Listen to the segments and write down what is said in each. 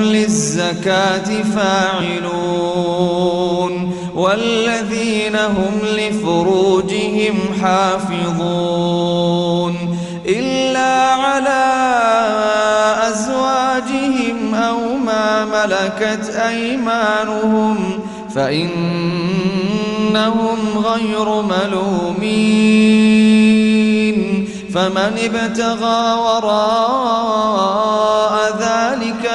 للزكاة فاعلون والذين هم لفروجهم حافظون إلا على أزواجهم أو ما ملكت أيمانهم فإنهم غير ملومين فمن ابتغى وراء ذلك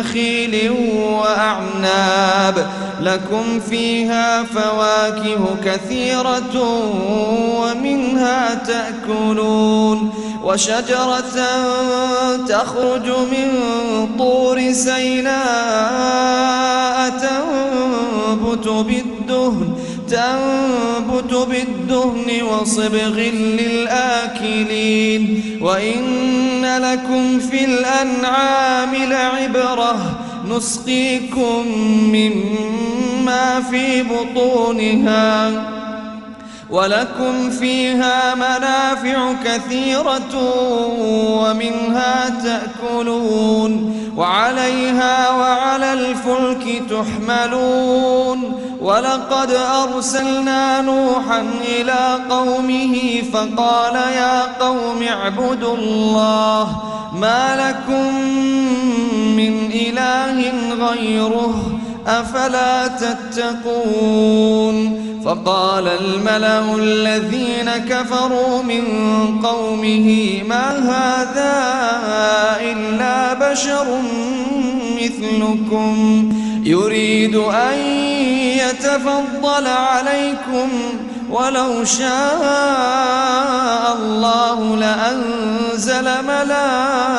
نخيل وأعناب. لكم فيها فواكه كثيرة ومنها تأكلون. وشجرة تخرج من طور سيناء تنبت بالدهن. تنبت بالدهن وصبغ للآكلين وإن لكم في الأنعام لعبرة نسقيكم مما في بطونها ولكم فيها منافع كثيرة ومنها تأكلون وعليها وعلى الفلك تحملون. ولقد أرسلنا نوحا إلى قومه فقال يا قوم اعبدوا الله ما لكم من إله غيره. أفلا تتقون؟ فقال الملأ الذين كفروا من قومه ما هذا إلا بشر مثلكم؟ يريد أن يتفضل عليكم ولو شاء الله لأنزل ملائكة.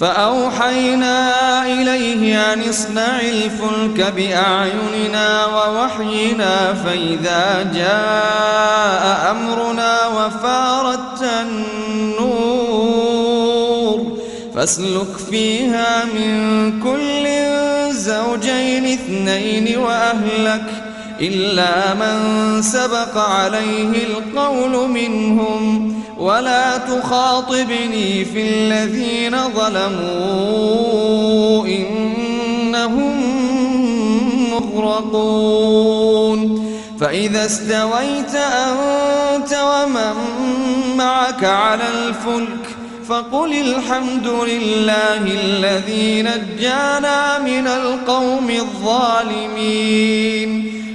فأوحينا إليه أن اصنع الفلك بأعيننا ووحينا فإذا جاء أمرنا وفارت النور فاسلك فيها من كل زوجين اثنين وأهلك إلا من سبق عليه القول منهم ولا تخاطبني في الذين ظلموا. إنهم مغرقون. فإذا استويت أنت ومن معك على الفلك فقل الحمد لله الذي نجانا من القوم الظالمين.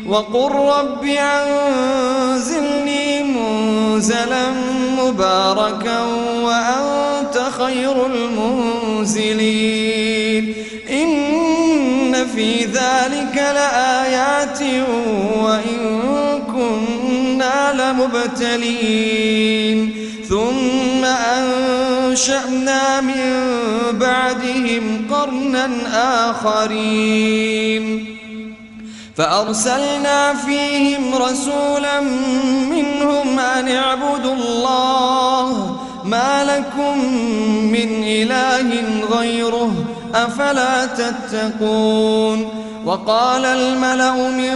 وقل رب أنزلني منزلا مباركا وأنت خير المنزلين. إن في ذلك لآيات وإن كنا لمبتلين. ثم أنشأنا من بعدهم قرنا آخرين. فأرسلنا فيهم رسولا منهم أن اعبدوا الله ما لكم من إله غيره أفلا تتقون وقال الملأ من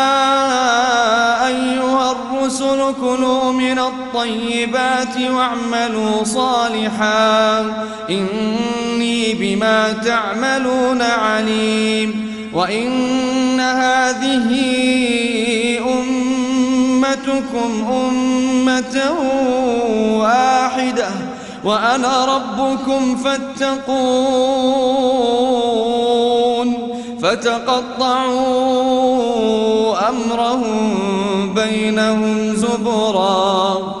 الطيبات واعملوا صالحا. إني بما تعملون عليم. وإن هذه أمتكم أمة واحدة وأنا ربكم فاتقون. فتقطعوا أمرهم بينهم زبرا.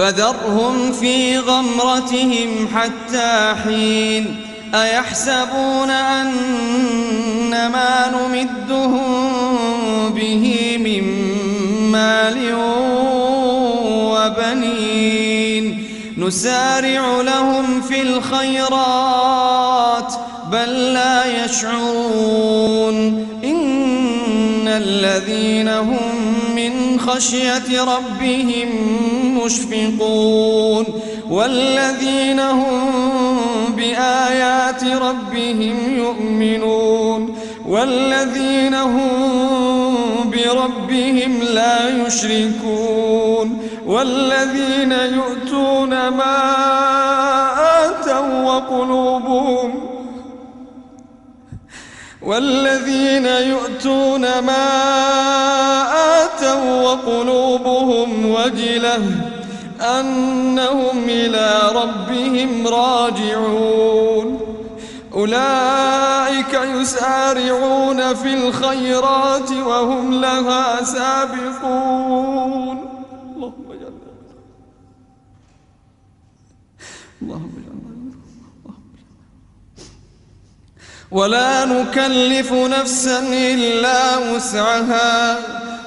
فذرهم في غمرتهم حتى حين أيحسبون أن ما نمدهم به من مال وبنين. نسارع لهم في الخيرات بل لا يشعرون. إن الذين هم خشية ربهم مشفقون والذين هم بآيات ربهم يؤمنون والذين هم بربهم لا يشركون والذين يؤتون ما آتوا وقلوبهم والذين يؤتون ما آتوا وقلوبهم وجلة أنهم إلى ربهم راجعون. أولئك يسارعون في الخيرات وهم لها سابقون. اللهم اجعلنا اللهم اجعلنا ولا نكلف نفسا إلا وسعها.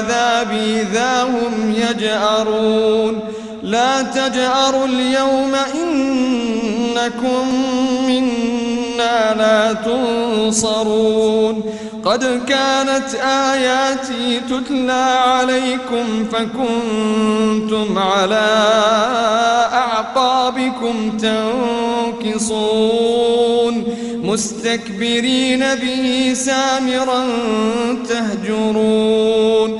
بالعذاب إذا هم يجأرون. لا تجأروا اليوم إنكم منا لا تنصرون. قد كانت آياتي تتلى عليكم فكنتم على أعقابكم تنكصون. مستكبرين به سامرا تهجرون.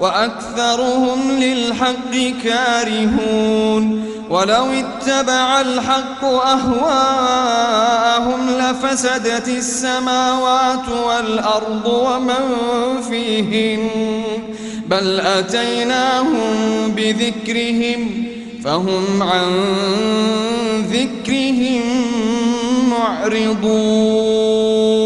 وأكثرهم للحق كارهون ولو اتبع الحق أهواءهم لفسدت السماوات والأرض ومن فيهن بل أتيناهم بذكرهم فهم عن ذكرهم معرضون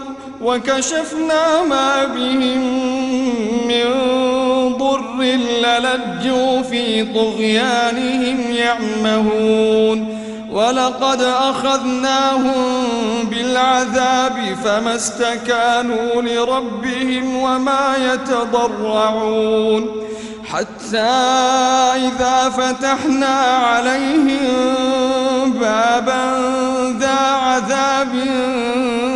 وكشفنا ما بهم من ضر للجوا في طغيانهم يعمهون. ولقد أخذناهم بالعذاب فما استكانوا لربهم وما يتضرعون. حتى إذا فتحنا عليهم بابا ذا عذاب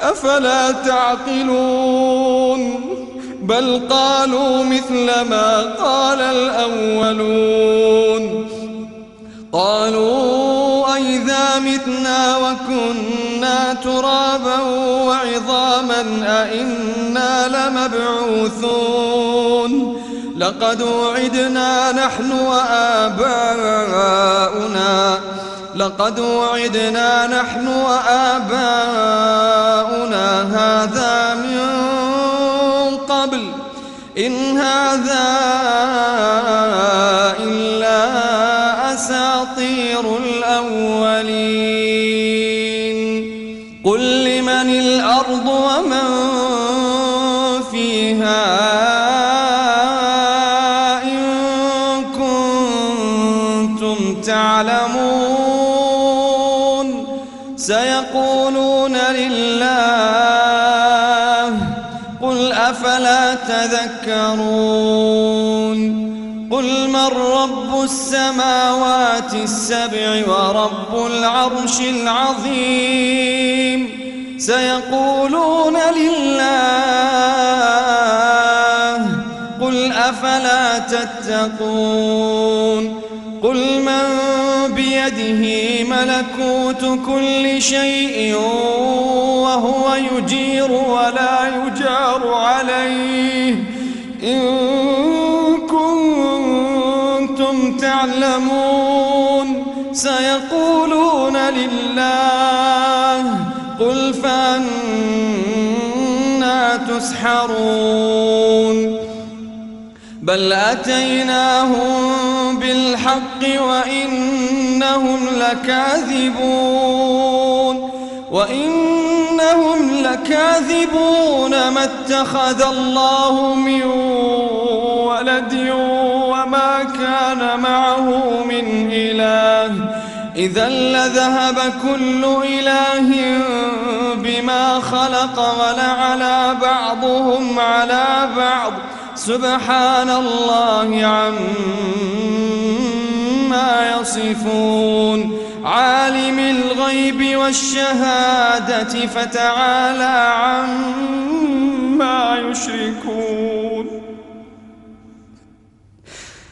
أفلا تعقلون؟ بل قالوا مثل ما قال الأولون. قالوا أئذا متنا وكنا ترابا وعظاما أئنا لمبعوثون. لقد وعدنا نحن وآباؤنا لقد وعدنا نحن وآباؤنا هذا من قبل. إن هذا إلا أساطير الأولين. قل لمن الأرض ومن من رب السماوات السبع ورب العرش العظيم. سيقولون لله قل أفلا تتقون؟ قل من بيده ملكوت كل شيء وهو يجير ولا يجار عليه. إن كنتم تعلمون سيقولون لله قل فأنا تسحرون. بل أتيناهم بالحق وإنهم لكاذبون. وإنهم لكاذبون ما اتخذ الله من ولد وما كان معه من إله. إذا لذهب كل إله بما خلق ولعلى بعضهم على بعض. سبحان الله عما يصفون. عالم الغيب والشهادة فتعالى عما يشركون.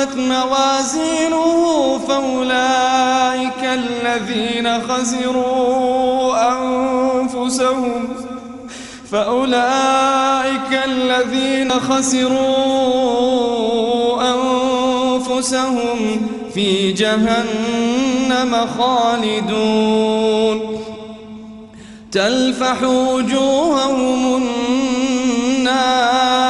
خفت موازينه فأولئك الذين خسروا أنفسهم. فأولئك الذين خسروا أنفسهم في جهنم خالدون. تلفح وجوههم النار.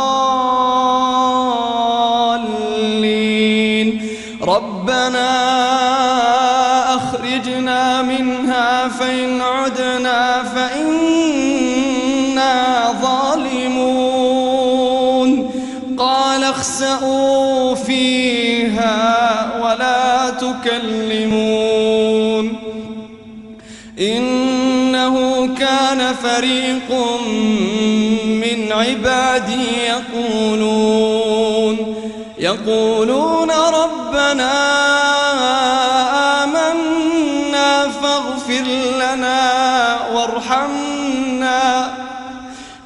ربنا أخرجنا منها فإن عدنا فإنا ظالمون. قال اخسئوا فيها ولا تكلمون. إنه كان فريق من عبادي يقولون يقولون وارحمنا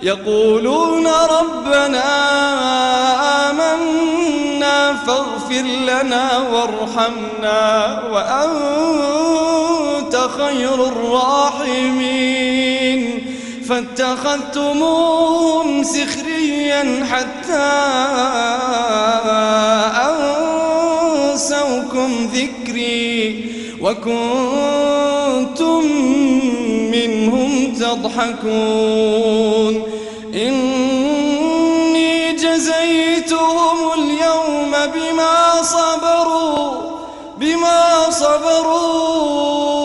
يقولون ربنا آمنا فاغفر لنا وارحمنا وأنت خير الراحمين. فاتخذتموهم سخريا حتى أنسوكم ذكري. وكنتم منهم تضحكون إني جزيتهم اليوم بما صبروا بما صبروا.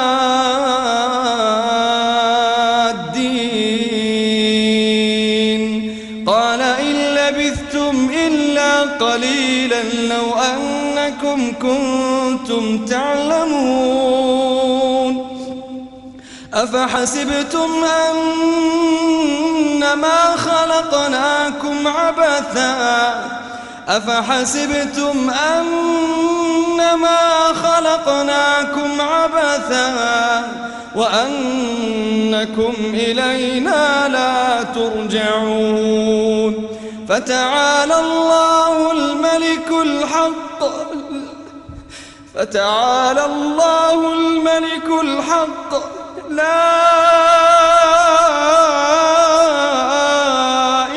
قليلا لو أنكم كنتم تعلمون أفحسبتم أنما خلقناكم عبثا أفحسبتم أنما خلقناكم عبثا وأنكم إلينا لا ترجعون فتعالى الله الملك الحق. فتعالى الله الملك الحق. لا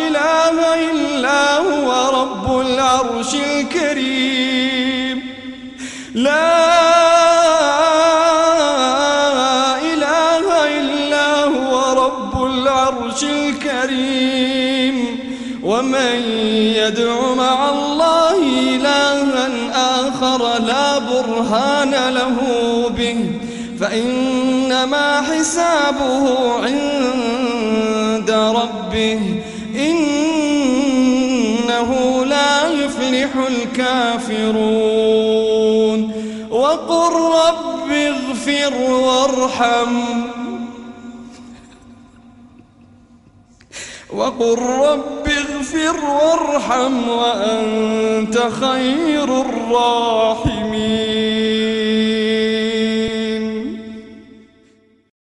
إله إلا هو رب العرش الكريم ومن يدع مع الله إلها آخر لا برهان له به. فإنما حسابه عند ربه. إنه لا يفلح الكافرون. وقل رب اغفر وارحم. وقل رب اغفر وارحم وأنت خير الراحمين.